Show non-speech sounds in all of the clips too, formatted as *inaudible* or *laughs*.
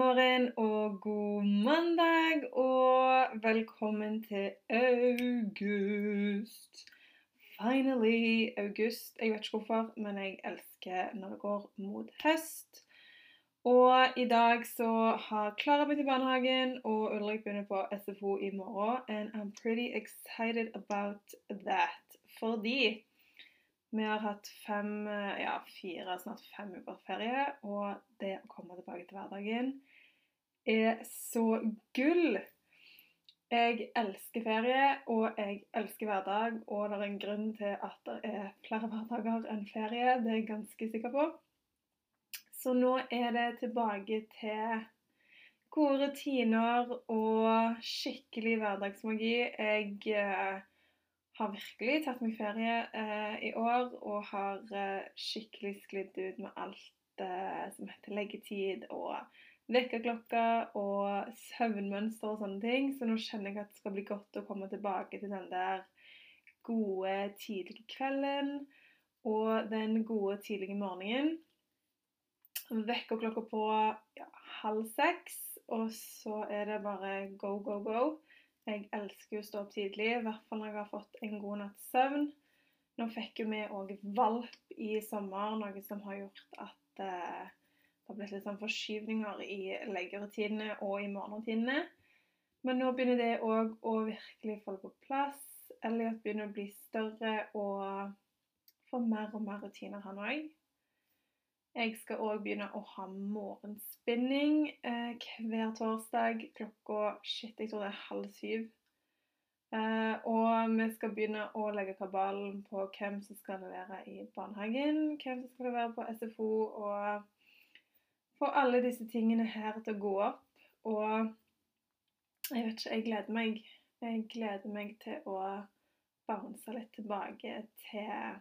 Morgen og god mandag, og velkommen til august. Finally august. Jeg vet ikke hvorfor, men jeg elsker når det går mot høst. Og i dag så har Klara begynt i barnehagen, og Ulrik begynner på SFO i morgen. And I'm pretty excited about that. Fordi vi har hatt fem, ja, fire, snart fem uker ferie, og det å komme tilbake til hverdagen er så gull. Jeg elsker ferie, og jeg elsker hverdag, og det er en grunn til at det er flere hverdager enn ferie. Det er jeg ganske sikker på. Så nå er det tilbake til gode rutiner og skikkelig hverdagsmagi. Jeg eh, har virkelig tatt meg ferie eh, i år og har eh, skikkelig sklidd ut med alt eh, som heter leggetid og vekkerklokker og søvnmønster og sånne ting. Så nå kjenner jeg at det skal bli godt å komme tilbake til den der gode, tidlige kvelden og den gode, tidlige morgenen. Vekkerklokka på ja, halv seks, og så er det bare go, go, go. Jeg elsker å stå opp tidlig, i hvert fall når jeg har fått en god natts søvn. Nå fikk jo vi òg valp i sommer, noe som har gjort at eh, det har blitt litt sånn forskyvninger i leggerutinene og i morgenrutinene. Men nå begynner det òg å virkelig falle på plass. Elliot begynner å bli større og få mer og mer rutiner, han òg. Jeg skal òg begynne å ha morgenspinning eh, hver torsdag klokka shit, jeg tror det er halv syv. Eh, og vi skal begynne å legge kabalen på hvem som skal levere i barnehagen, hvem som skal levere på SFO, og få alle disse tingene her til å gå opp. Og jeg vet ikke, jeg gleder meg. Jeg gleder meg til å bounce litt tilbake til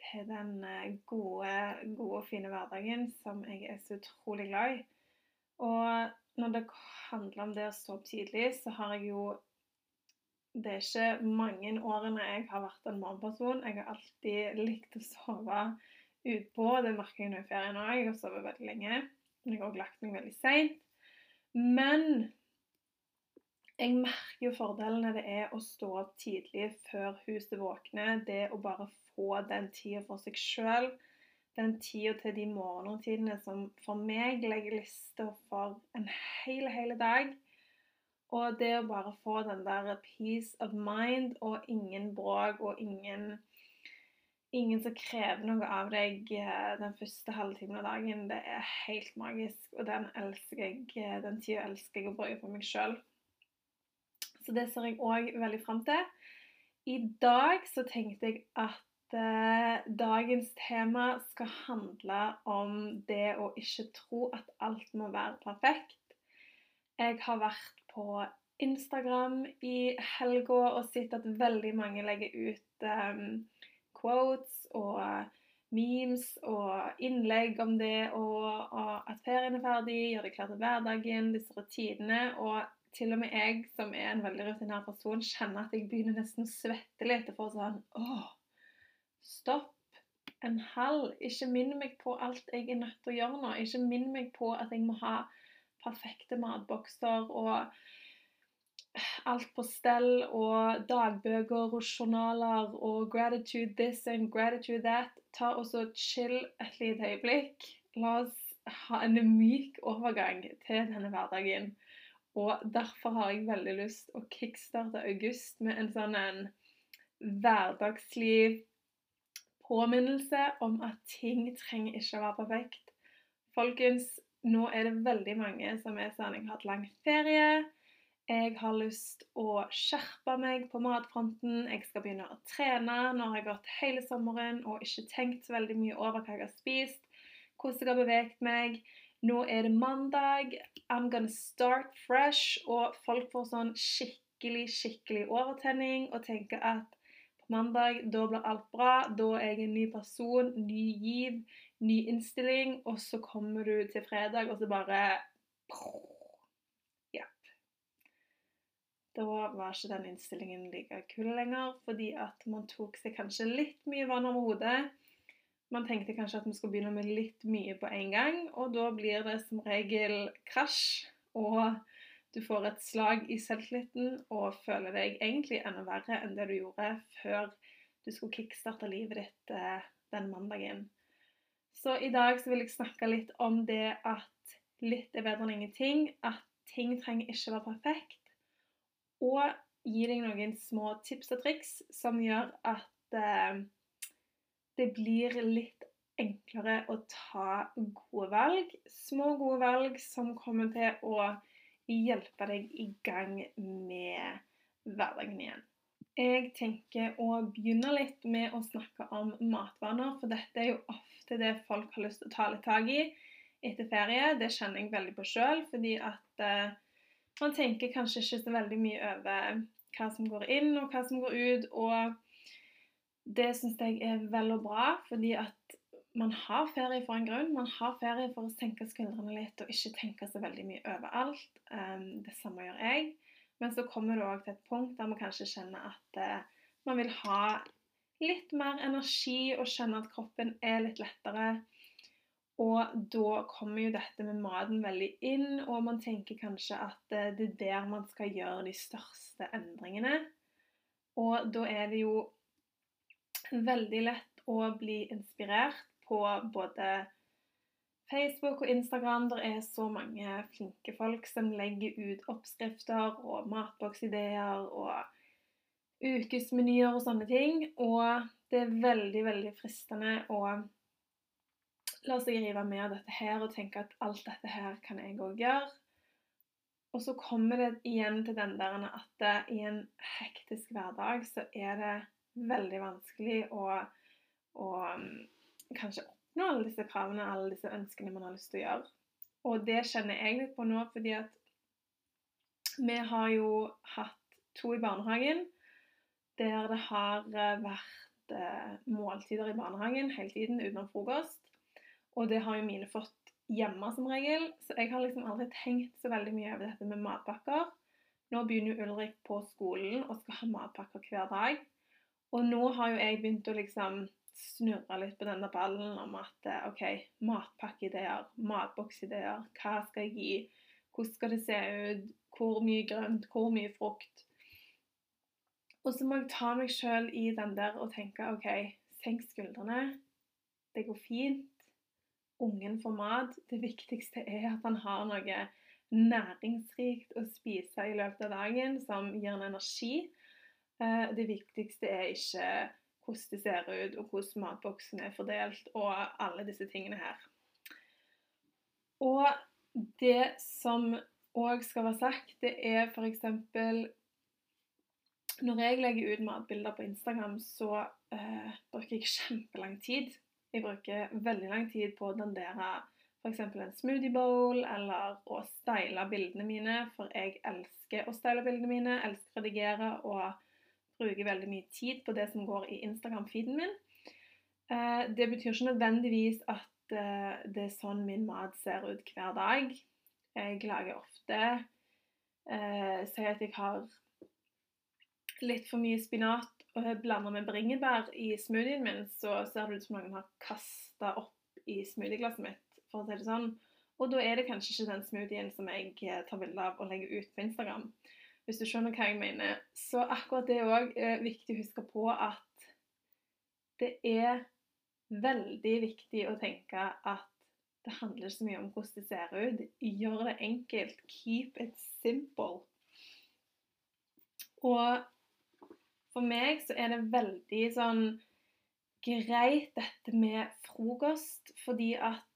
til den eh, gode, gode og fine hverdagen som jeg er så utrolig glad i. Og når det handler om det å stå opp tidlig, så har jeg jo Det er ikke mange årene jeg har vært en morgenperson. Jeg har alltid likt å sove utpå. Det merker jeg nå i ferien òg. Jeg har sovet veldig lenge. Men jeg har òg lagt meg veldig seint. Men jeg merker jo fordelene det er å stå opp tidlig før huset våkner. Det å bare få den tida for seg sjøl. Den tida til de morgenrutinene som for meg legger lista for en hel, hele dag. Og det å bare få den der peace of mind og ingen bråk og ingen Ingen som krever noe av deg eh, den første halvtimen av dagen. Det er helt magisk, og den elsker eh, den tida elsker jeg å bruke på meg sjøl. Så det ser jeg òg veldig fram til. I dag så tenkte jeg at dagens tema skal handle om det å ikke tro at alt må være perfekt. Jeg har vært på Instagram i helga og sett at veldig mange legger ut um, quotes og memes og innlegg om det, og, og at ferien er ferdig, gjør det klart til hverdagen, disse rutinene. Og til og med jeg, som er en veldig rutinær person, kjenner at jeg begynner nesten å svette litt. For sånn, åh, Stopp en halv. Ikke minn meg på alt jeg er nødt til å gjøre nå. Ikke minn meg på at jeg må ha perfekte matbokser og alt på stell og dagbøker og journaler og gratitude this and gratitude that. Ta også chill et lite øyeblikk. La oss ha en myk overgang til denne hverdagen. Og derfor har jeg veldig lyst å kickstarte august med en sånn en hverdagsliv påminnelse om at ting trenger ikke å være perfekt. Folkens, nå er det veldig mange som er sånn Jeg har hatt lang ferie. Jeg har lyst å skjerpe meg på matfronten. Jeg skal begynne å trene. Nå har jeg gått hele sommeren og ikke tenkt så veldig mye over hva jeg har spist, hvordan jeg har beveget meg. Nå er det mandag. I'm gonna start fresh. Og folk får sånn skikkelig, skikkelig overtenning og tenker at mandag, da blir alt bra. Da er jeg en ny person, ny giv, ny innstilling. Og så kommer du til fredag, og så bare Jepp. Da var ikke den innstillingen like kul lenger, fordi at man tok seg kanskje litt mye vann over hodet. Man tenkte kanskje at vi skulle begynne med litt mye på en gang, og da blir det som regel krasj. Og du får et slag i selvtilliten og føler deg egentlig enda verre enn det du gjorde før du skulle kickstarte livet ditt eh, den mandagen. Så i dag så vil jeg snakke litt om det at litt er bedre enn ingenting. At ting trenger ikke være perfekt. Og gi deg noen små tips og triks som gjør at eh, det blir litt enklere å ta gode valg. Små, gode valg som kommer til å hjelpe deg i gang med hverdagen igjen. Jeg tenker å begynne litt med å snakke om matvaner, for dette er jo ofte det folk har lyst til å ta litt tak i etter ferie. Det kjenner jeg veldig på sjøl, fordi at uh, man tenker kanskje ikke så veldig mye over hva som går inn og hva som går ut. og det syns jeg er vel og bra, fordi at man har ferie for en grunn. Man har ferie for å senke skuldrene litt og ikke tenke så veldig mye overalt. Um, det samme gjør jeg. Men så kommer du òg til et punkt der man kanskje kjenner at uh, man vil ha litt mer energi og kjenne at kroppen er litt lettere. Og da kommer jo dette med maten veldig inn, og man tenker kanskje at uh, det er der man skal gjøre de største endringene. Og da er det jo veldig lett å bli inspirert på både Facebook og Instagram. Det er så mange flinke folk som legger ut oppskrifter og matboksideer og ukesmenyer og sånne ting. Og det er veldig, veldig fristende å la seg rive med dette her og tenke at alt dette her kan jeg òg gjøre. Og så kommer det igjen til den der at i en hektisk hverdag så er det veldig vanskelig å, å kanskje oppnå alle disse kravene, alle disse ønskene man har lyst til å gjøre. Og det kjenner jeg litt på nå, fordi at vi har jo hatt to i barnehagen der det har eh, vært eh, måltider i barnehagen hele tiden utenom frokost. Og det har jo mine fått hjemme som regel, så jeg har liksom aldri tenkt så veldig mye over dette med matpakker. Nå begynner jo Ulrik på skolen og skal ha matpakker hver dag. Og nå har jo jeg begynt å liksom snurre litt på denne ballen om at eh, OK, matpakkeideer, matboksideer, hva skal jeg gi? Hvordan skal det se ut? Hvor mye grønt? Hvor mye frukt? Og så må jeg ta meg sjøl i den der og tenke OK, senk skuldrene. Det går fint. Ungen får mat. Det viktigste er at han har noe næringsrikt å spise i løpet av dagen som gir han energi. Eh, det viktigste er ikke hvordan det ser ut, og hvordan matboksen er fordelt, og alle disse tingene her. Og det som òg skal være sagt, det er f.eks. Når jeg legger ut matbilder på Instagram, så uh, bruker jeg kjempelang tid. Jeg bruker veldig lang tid på å dandere f.eks. en smoothie bowl, eller å style bildene mine, for jeg elsker å style bildene mine, elsker å redigere og bruker veldig mye tid på det som går i Instagram-feeden min. Eh, det betyr ikke nødvendigvis at eh, det er sånn min mat ser ut hver dag. Jeg lager ofte eh, Si at jeg har litt for mye spinat og blander med bringebær i smoothien min, så ser det ut som noen har kasta opp i smoothieglasset mitt, for å si det sånn. Og da er det kanskje ikke den smoothien som jeg tar bilde av og legger ut på Instagram hvis du skjønner hva jeg mener. Så akkurat det òg er viktig å huske på at det er veldig viktig å tenke at det handler så mye om hvordan det ser ut. Gjør det enkelt. Keep it simple. Og for meg så er det veldig sånn greit dette med frokost, fordi at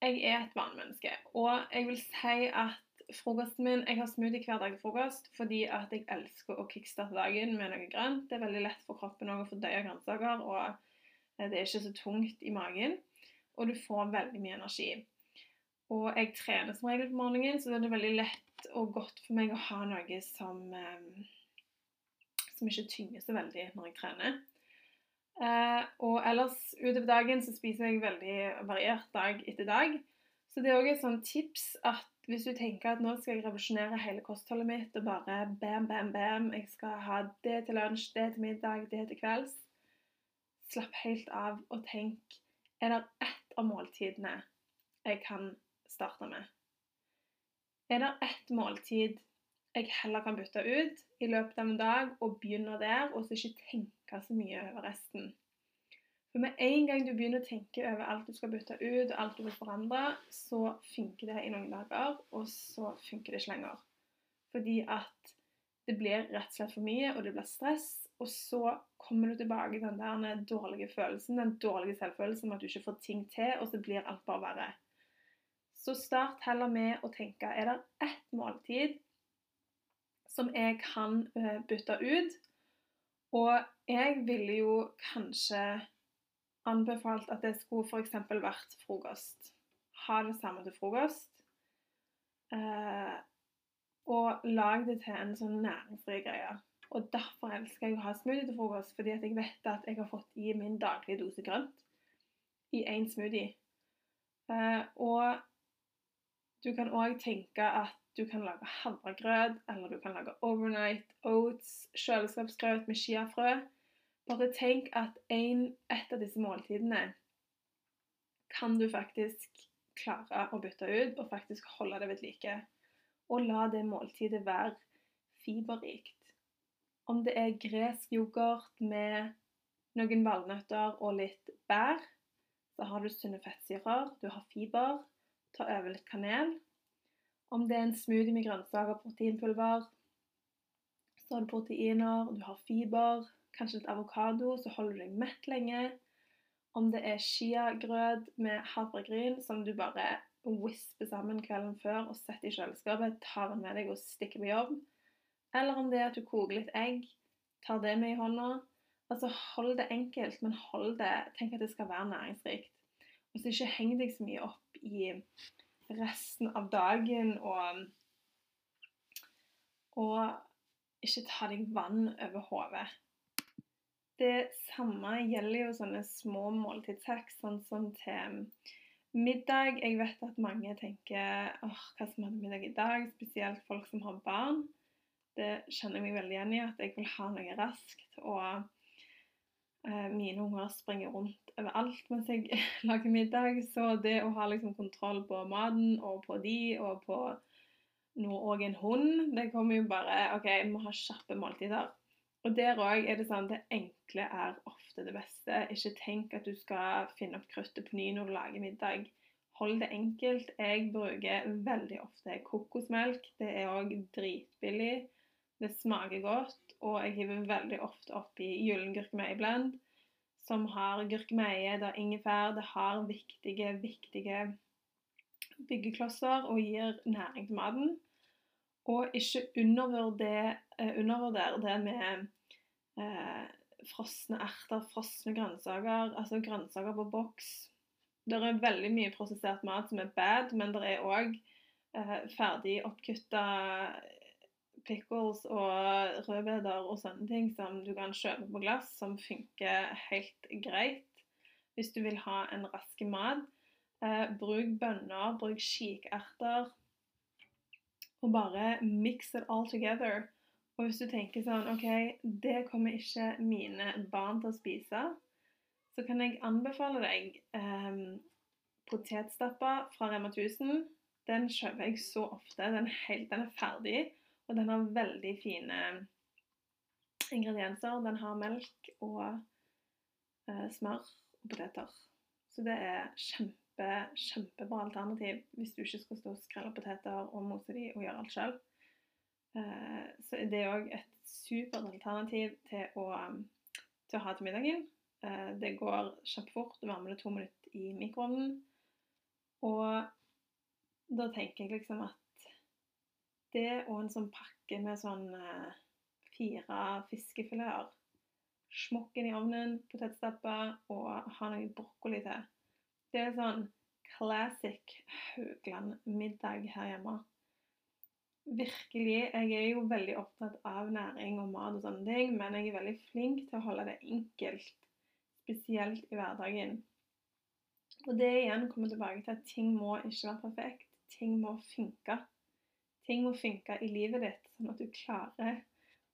jeg er et vanemenneske. Og jeg vil si at frokosten min Jeg har smoothie hver dag til frokost fordi at jeg elsker å kickstarte dagen med noe grønt. Det er veldig lett for kroppen å fordøye grønnsaker, og eh, det er ikke så tungt i magen. Og du får veldig mye energi. Og jeg trener som regel på morgenen, så det er veldig lett og godt for meg å ha noe som, eh, som ikke tynger så veldig når jeg trener. Eh, og ellers utover dagen så spiser jeg veldig variert dag etter dag. Så det er òg et sånt tips at hvis du tenker at nå skal jeg revolusjonere hele kostholdet mitt og bare bam, bam, bam, jeg skal ha det til lunsj, det til middag, det til kvelds Slapp helt av og tenk er det ett av måltidene jeg kan starte med? Er det ett måltid jeg heller kan bytte ut i løpet av en dag og begynne der, og så ikke tenke så mye over resten? For med en gang du begynner å tenke over alt du skal bytte ut, og alt du vil forandre, så funker det i noen dager, og så funker det ikke lenger. Fordi at det blir rett og slett for mye, og det blir stress. Og så kommer du tilbake til den der dårlige følelsen, den dårlige selvfølelsen med at du ikke får ting til, og så blir alt bare verre. Så start heller med å tenke er det ett måltid som jeg kan eh, bytte ut. Og jeg ville jo kanskje anbefalt at det skulle f.eks. vært frokost. Ha det samme til frokost. Eh, og lag det til en sånn næringsrik greie. Og derfor elsker jeg å ha smoothie til frokost, fordi at jeg vet at jeg har fått i min daglige dose grønt i én smoothie. Eh, og du kan òg tenke at du kan lage havregrøt, eller du kan lage overnight oats, kjøleskapsgrøt med chiafrø. Bare tenk at en, et av disse måltidene kan du faktisk klare å bytte ut og faktisk holde det ved like. Og la det måltidet være fiberrikt. Om det er gresk yoghurt med noen valnøtter og litt bær, så har du sunne fettsyrer, du har fiber. Ta over litt kanel. Om det er en smoothie med grønnsaker og proteinpulver, så har du proteiner, du har fiber kanskje litt avokado, så holder du deg mett lenge. Om det er chiagrøt med havregryn som du bare whisper sammen kvelden før og setter i kjøleskapet, tar den med deg og stikker på jobb. Eller om det er at du koker litt egg, tar det med i hånda. Altså Hold det enkelt, men hold det Tenk at det skal være næringsrikt. Og så ikke heng deg så mye opp i resten av dagen og Og ikke ta deg vann over hodet. Det samme gjelder jo sånne små måltidshacks, sånn som til middag. Jeg vet at mange tenker åh, hva som er middag i dag? Spesielt folk som har barn. Det kjenner jeg meg veldig igjen i, at jeg vil ha noe raskt. Og eh, mine unger springer rundt overalt mens jeg *laughs* lager middag. Så det å ha liksom kontroll på maten og på de og på nå òg en hund, det kommer jo bare OK, vi må ha kjappe måltider. Og der òg er det sånn det enkle er ofte det beste. Ikke tenk at du skal finne opp kruttet på ny når du lager middag. Hold det enkelt. Jeg bruker veldig ofte kokosmelk. Det er òg dritbillig. Det smaker godt. Og jeg hiver veldig ofte oppi gyllen gurkemeieblend, som har gurkemeie, det har ingefær, det har viktige, viktige byggeklosser og gir næring til maten. Og ikke undervurdere, eh, det med eh, frosne erter, frosne grønnsaker, altså grønnsaker på boks. Det er veldig mye prosessert mat som er bad, men det er òg eh, ferdig oppkutta pickles og rødbeder og sånne ting som du kan kjøpe på glass, som funker helt greit hvis du vil ha en rask mat. Eh, bruk bønner, bruk kikerter, og bare mix it all together. Og hvis du tenker sånn OK, det kommer ikke mine barn til å spise, så kan jeg anbefale deg um, potetstappa fra Rema 1000. Den kjøper jeg så ofte. Den er, helt, den er ferdig, og den har veldig fine ingredienser. Den har melk og uh, smør og poteter. Så det er kjempe kjempe, kjempebra alternativ hvis du ikke skal stå og skrelle poteter og mose de og gjøre alt sjøl. Eh, så det er òg et supert alternativ til å, um, til å ha til middagen. Eh, det går kjempefort. Du varmer det to minutter i mikroovnen. Og da tenker jeg liksom at det og en sånn pakke med sånn eh, fire fiskefileter Smokken i ovnen, potetstapper og ha noe brokkoli til. Det er sånn classic Haugland-middag her hjemme. Virkelig. Jeg er jo veldig opptatt av næring og mat og sånne ting, men jeg er veldig flink til å holde det enkelt, spesielt i hverdagen. Og det igjen kommer tilbake til at ting må ikke være perfekt. Ting må funke. Ting må funke i livet ditt, sånn at du klarer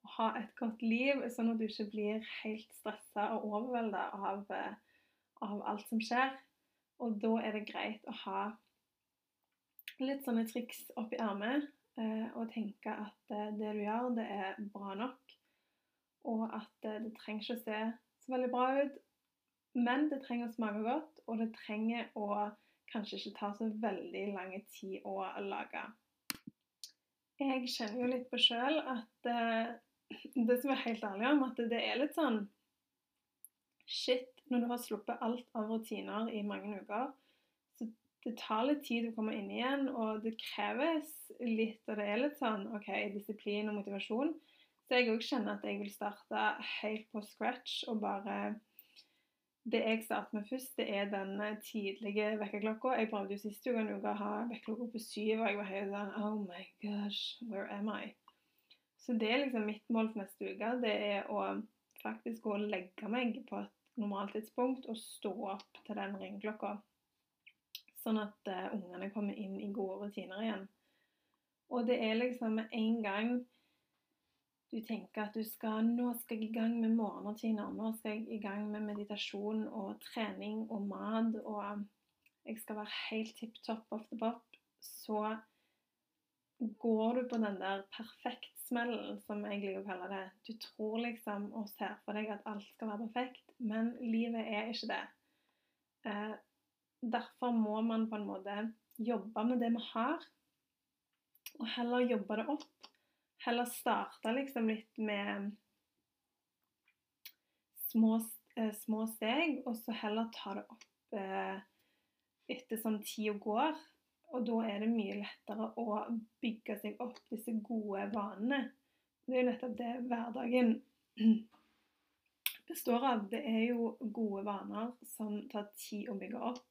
å ha et godt liv, sånn at du ikke blir helt stressa og overvelda av, eh, av, alt som skjer. Og da er det greit å ha litt sånne triks oppi ermet eh, og tenke at eh, det du gjør, det er bra nok. Og at eh, det trenger ikke å se så veldig bra ut, men det trenger å smake godt, og det trenger å kanskje ikke ta så veldig lang tid å lage. Jeg kjenner jo litt på sjøl at eh, *clears throat* det som er helt ærlig om, at det er litt sånn Shit, når du har sluppet alt av rutiner i mange uker, så det tar litt tid å komme inn igjen, og det kreves litt, og det er litt sånn OK, disiplin og motivasjon. Så jeg òg kjenner at jeg vil starte helt på scratch og bare det jeg starter med først, det er den tidlige vekkerklokka. Jeg prøvde jo sist uke å ha vekkerklokka på syv, og jeg var helt sånn Oh my gosh, where am I? Så det er liksom mitt mål for neste uke. Det er å faktisk gå og legge meg på et normalt tidspunkt og stå opp til den ringeklokka. Sånn at uh, ungene kommer inn i gode rutiner igjen. Og det er liksom med en gang du tenker at du skal Nå skal jeg i gang med morgenrutiner. Nå skal jeg i gang med meditasjon og trening og mat. Og jeg skal være helt tipp topp of the pop. Så går du på den der perfekt smellen, som jeg liker å kalle det. Du tror liksom og ser for deg at alt skal være perfekt, men livet er ikke det. Eh, derfor må man på en måte jobbe med det vi har, og heller jobbe det opp. Heller starte liksom litt med små, eh, små steg, og så heller ta det opp eh, etter som tida går. Og da er det mye lettere å bygge seg opp disse gode vanene. Det er jo nettopp det hverdagen består av. Det er jo gode vaner som tar tid å bygge opp.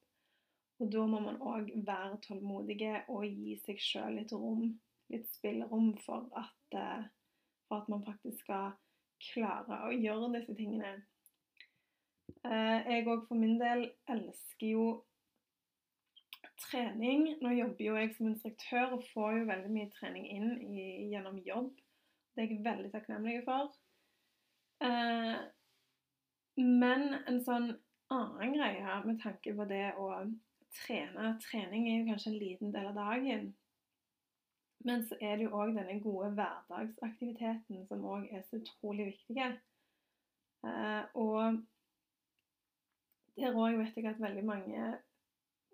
Og da må man òg være tålmodige og gi seg sjøl litt rom, litt spillerom, for at, eh, for at man faktisk skal klare å gjøre disse tingene. Eh, jeg òg for min del elsker jo trening Nå jobber jo jeg som instruktør og får jo veldig mye trening inn i, gjennom jobb. Det er jeg veldig takknemlig for. Eh, men en sånn annen greie med tanke på det å trene Trening er jo kanskje en liten del av dagen. Men så er det jo òg denne gode hverdagsaktiviteten som òg er så utrolig viktig. Eh, og der òg vet jeg at veldig mange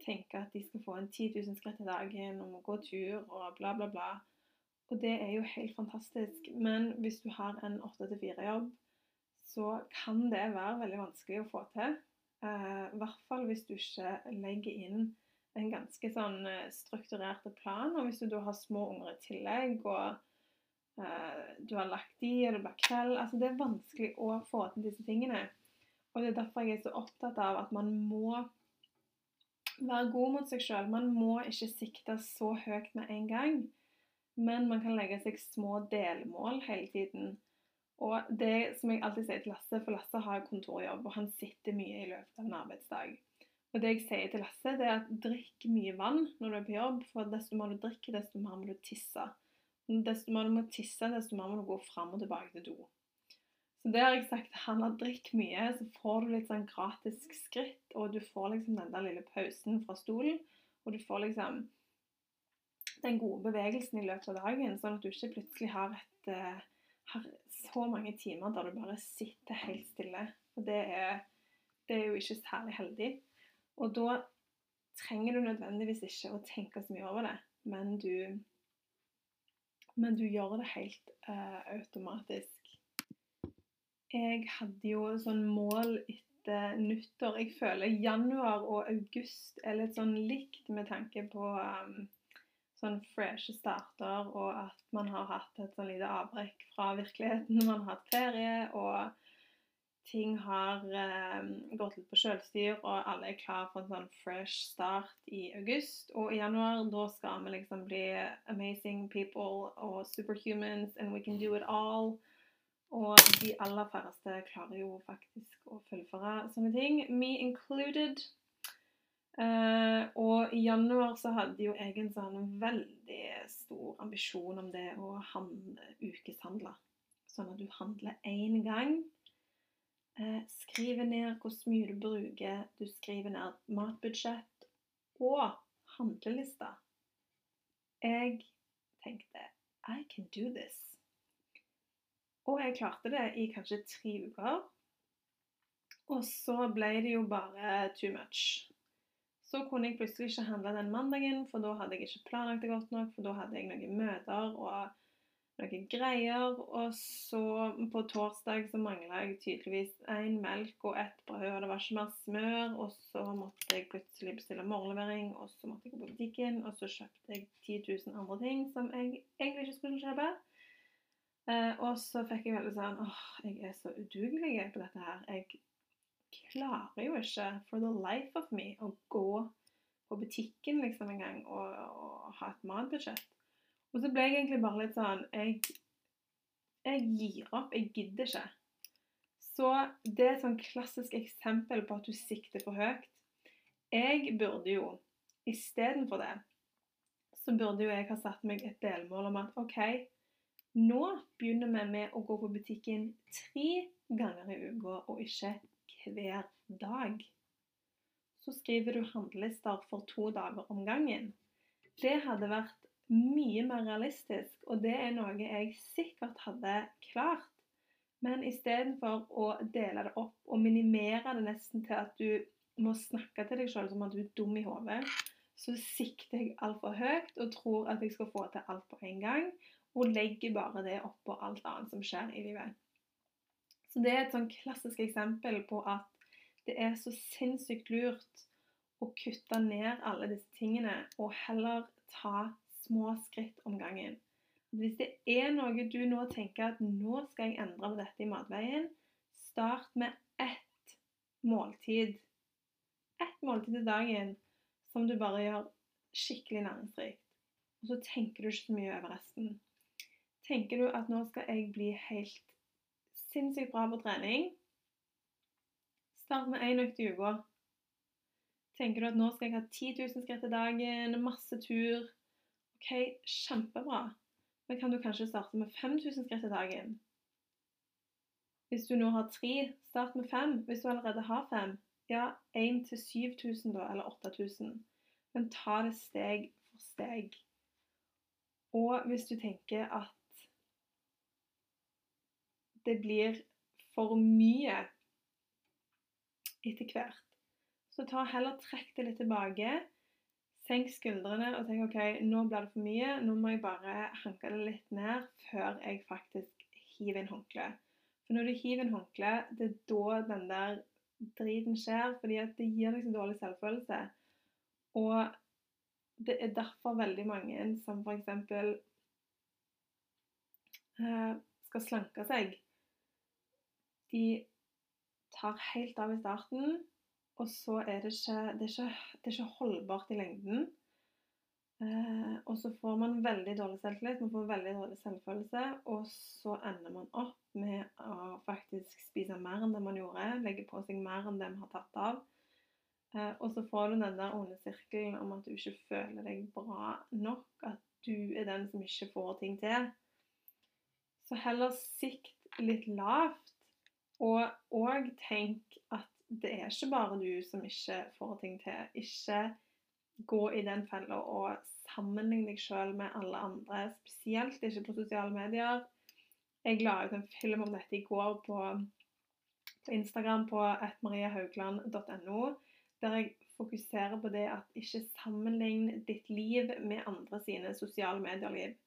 tenker at de skal få en 10 000 skritt i dagen og må gå tur og bla, bla, bla. Og det er jo helt fantastisk. Men hvis du har en 8-4-jobb, så kan det være veldig vanskelig å få til. Eh, I hvert fall hvis du ikke legger inn en ganske sånn eh, strukturert plan. Og hvis du da har små unger i tillegg, og eh, du har lagt de, og det blir kveld altså Det er vanskelig å få til disse tingene. Og det er derfor jeg er så opptatt av at man må være god mot seg sjøl. Man må ikke sikte så høyt med en gang, men man kan legge seg små delmål hele tiden. Og det som jeg alltid sier til Lasse, for Lasse har kontorjobb, og han sitter mye i løpet av en arbeidsdag. Og det jeg sier til Lasse, det er at drikk mye vann når du er på jobb, for desto mer du drikker, desto mer må du tisse. Desto mer du må tisse, desto mer må du gå fram og tilbake til do. Så det har jeg sagt han har drikk mye, så får du litt sånn gratis skritt, og du får liksom den der lille pausen fra stolen, og du får liksom den gode bevegelsen i løpet av dagen, sånn at du ikke plutselig har, et, uh, har så mange timer der du bare sitter helt stille. Og det er, det er jo ikke særlig heldig. Og da trenger du nødvendigvis ikke å tenke så mye over det, men du, men du gjør det helt uh, automatisk. Jeg hadde jo sånn mål etter nyttår. Jeg føler januar og august er litt sånn likt med tanke på um, sånn freshe starter, og at man har hatt et sånn lite avbrekk fra virkeligheten. Man har hatt ferie, og ting har um, gått litt på selvstyr, og alle er klar for en sånn fresh start i august. Og i januar da skal vi liksom bli amazing people og superhumans, and we can do it all. Og de aller færreste klarer jo faktisk å fullføre sånne ting, me included. Uh, og i januar så hadde jo jeg en sånn veldig stor ambisjon om det å handle, ukeshandle. Sånn at du handler én gang Uh, skriver ned hvor mye du bruker. Du skriver ned matbudsjett og handlelista. Jeg tenkte I can do this. Og jeg klarte det i kanskje tre uker. Og så ble det jo bare too much. Så kunne jeg plutselig ikke handle den mandagen, for da hadde jeg ikke planlagt det godt nok. For da hadde jeg noen møter og noen greier. Og så på torsdag så mangla jeg tydeligvis én melk og ett brød, og det var ikke mer smør. Og så måtte jeg plutselig bestille morgenlevering, og så måtte jeg gå på butikken, og så kjøpte jeg 10 000 andre ting som jeg egentlig ikke skulle kjøpe. Eh, og så fikk jeg veldig sånn åh, jeg er så udugelig på dette her. Jeg klarer jo ikke for the life of me å gå på butikken liksom en gang og, og ha et matbudsjett. Og så ble jeg egentlig bare litt sånn Jeg, jeg gir opp. Jeg gidder ikke. Så det er et sånn klassisk eksempel på at du sikter for høyt. Jeg burde jo istedenfor det så burde jo jeg ha satt meg et delmål om at OK, nå begynner vi med å gå på butikken tre ganger i uka, og ikke hver dag. Så skriver du handlelister for to dager om gangen. Det hadde vært mye mer realistisk, og det er noe jeg sikkert hadde klart. Men istedenfor å dele det opp og minimere det nesten til at du må snakke til deg sjøl som at du er dum i hodet, så sikter jeg altfor høyt og tror at jeg skal få til alt på en gang, og legger bare det oppå alt annet som skjer i livet. Så det er et sånn klassisk eksempel på at det er så sinnssykt lurt å kutte ned alle disse tingene og heller ta små skritt om gangen. Hvis det er noe du nå tenker at nå skal jeg endre på dette i matveien, start med ett måltid. Ett måltid til dagen som du bare gjør skikkelig næringsrikt. Og så tenker du ikke så mye over resten. Tenker du at nå skal jeg bli helt sinnssykt bra på trening, start med én økt i uka. Tenker du at nå skal jeg ha 10 000 skritt i dagen, masse tur, OK, kjempebra. Men kan du kanskje starte med 5000 skritt i dagen? Hvis du nå har tre, start med fem. Hvis du allerede har fem, ja, 1 til 7000 da, eller 8000. Men ta det steg for steg. Og hvis du tenker at det blir for mye etter hvert, så ta heller trekk det litt tilbake Senk skuldrene og tenk OK, nå blir det for mye. Nå må jeg bare hanke det litt ned før jeg faktisk hiver inn håndkleet. For når du hiver inn håndkleet, det er da den der driten skjer. Fordi at det gir deg så dårlig selvfølelse. Og det er derfor veldig mange som f.eks. Eh, skal slanke seg. De tar helt av i starten og så er det ikke, det er ikke, det er ikke holdbart i lengden. Eh, og så får man veldig dårlig selvtillit, man får veldig dårlig selvfølelse. Og så ender man opp med å faktisk spise mer enn det man gjorde. Legge på seg mer enn det man har tatt av. Eh, og så får du den der onde sirkelen om at du ikke føler deg bra nok. At du er den som ikke får ting til. Så heller sikt litt lavt. Og òg tenk at det er ikke bare du som ikke får ting til. Ikke gå i den fella og sammenligne deg sjøl med alle andre, spesielt ikke på sosiale medier. Jeg la ut en film om dette i går på, på Instagram på etmariehaugland.no, der jeg fokuserer på det at ikke sammenligne ditt liv med andre sine sosiale medier-liv.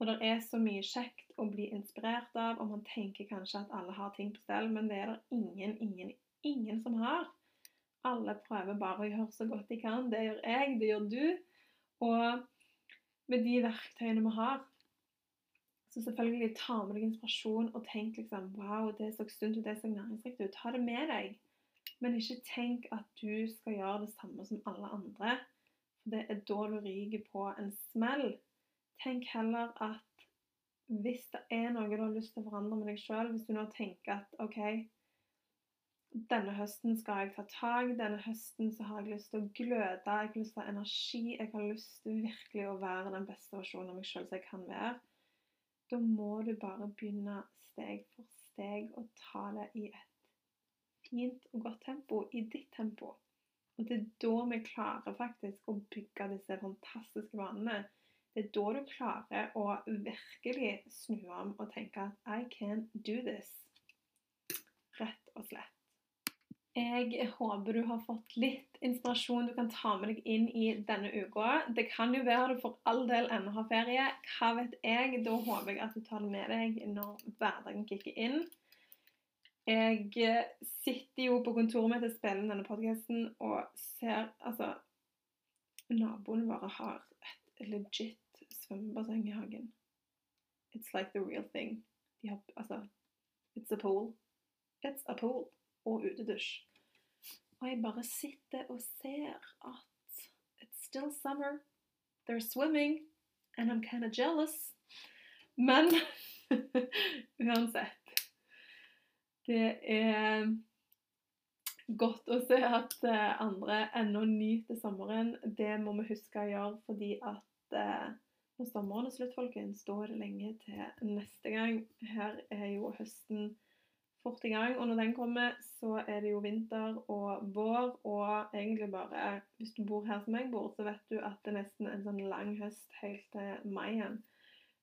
For det er så mye kjekt å bli inspirert av, og man tenker kanskje at alle har ting på stell, men det er det ingen, ingen, ingen som har. Alle prøver bare å gjøre så godt de kan. Det gjør jeg, det gjør du. Og med de verktøyene vi har, Så selvfølgelig ta med deg inspirasjon og tenk liksom Wow, det så sunt ut, det så næringsrikt ut. Ta det med deg. Men ikke tenk at du skal gjøre det samme som alle andre. For det er da du ryker på en smell. Tenk heller at hvis det er noe du har lyst til å forandre med deg sjøl, hvis du nå tenker at OK, denne høsten skal jeg ta tak, denne høsten så har jeg lyst til å gløde, jeg har lyst til å ha energi, jeg har lyst til virkelig å være den beste versjonen av meg sjøl som jeg kan være, da må du bare begynne steg for steg å ta det i et fint og godt tempo, i ditt tempo. Og det er da vi klarer faktisk å bygge disse fantastiske vanene. Det er da du klarer å virkelig snu om og tenke at I can do this. Rett og slett. Jeg håper du har fått litt inspirasjon du kan ta med deg inn i denne uka. Det kan jo være du for all del ennå har ferie. Hva vet jeg? Da håper jeg at du tar det med deg når hverdagen kicker inn. Jeg eh, sitter jo på kontoret mitt og spiller denne podkasten og ser Altså Naboene våre har legit svømmebasseng i hagen. It's like the real thing. De har Altså It's a pool. It's a pool. Og utedusj. Og jeg bare sitter og ser at it's still summer. They're swimming. And I'm kind of jealous. Men *laughs* uansett Det er godt å se at eh, andre ennå nyter sommeren. Det må vi huske å gjøre, fordi at eh, når sommeren er slutt, folkens, da er det lenge til neste gang. Her er jo høsten fort i gang. Og når den kommer, så er det jo vinter og vår, og egentlig bare Hvis du bor her som jeg bor, så vet du at det er nesten en sånn lang høst helt til mai igjen.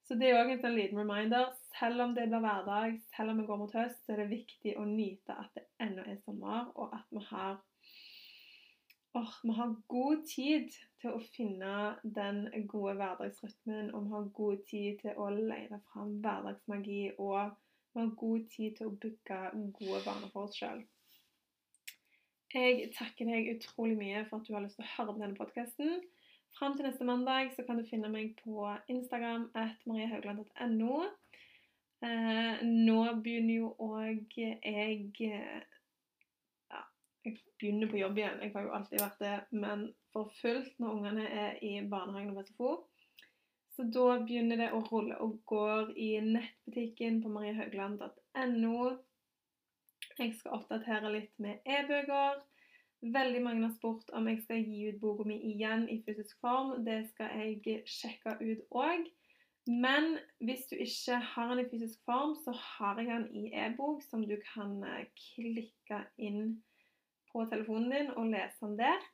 Så det er òg en sånn liten reminder. Selv om det blir hverdag, selv om vi går mot høst, så er det viktig å nyte at det ennå er sommer, og at vi har Oh, vi har god tid til å finne den gode hverdagsrytmen, og vi har god tid til å leire fram hverdagsmagi og vi har god tid til å bygge gode vaner for oss sjøl. Jeg takker deg utrolig mye for at du har lyst til å høre på denne podkasten. Fram til neste mandag så kan du finne meg på Instagram at mariehaugland.no. Eh, nå begynner jo òg jeg Ja, jeg begynner på jobb igjen. Jeg har jo alltid vært det, men for fullt når ungene er i barnehagen og SFO. Så da begynner det å rulle og går i nettbutikken på mariehaugland.no. Jeg skal oppdatere litt med e-bøker. Veldig mange har spurt om jeg skal gi ut boka mi igjen i fysisk form. Det skal jeg sjekke ut òg. Men hvis du ikke har den i fysisk form, så har jeg den i e-bok, som du kan eh, klikke inn på telefonen din og lese den der.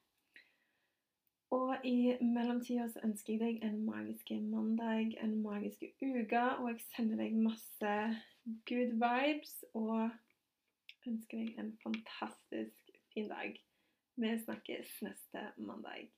Og i mellomtida så ønsker jeg deg en magisk mandag, en magisk uke, og jeg sender deg masse good vibes og ønsker deg en fantastisk fin dag. Vi snakkes neste mandag.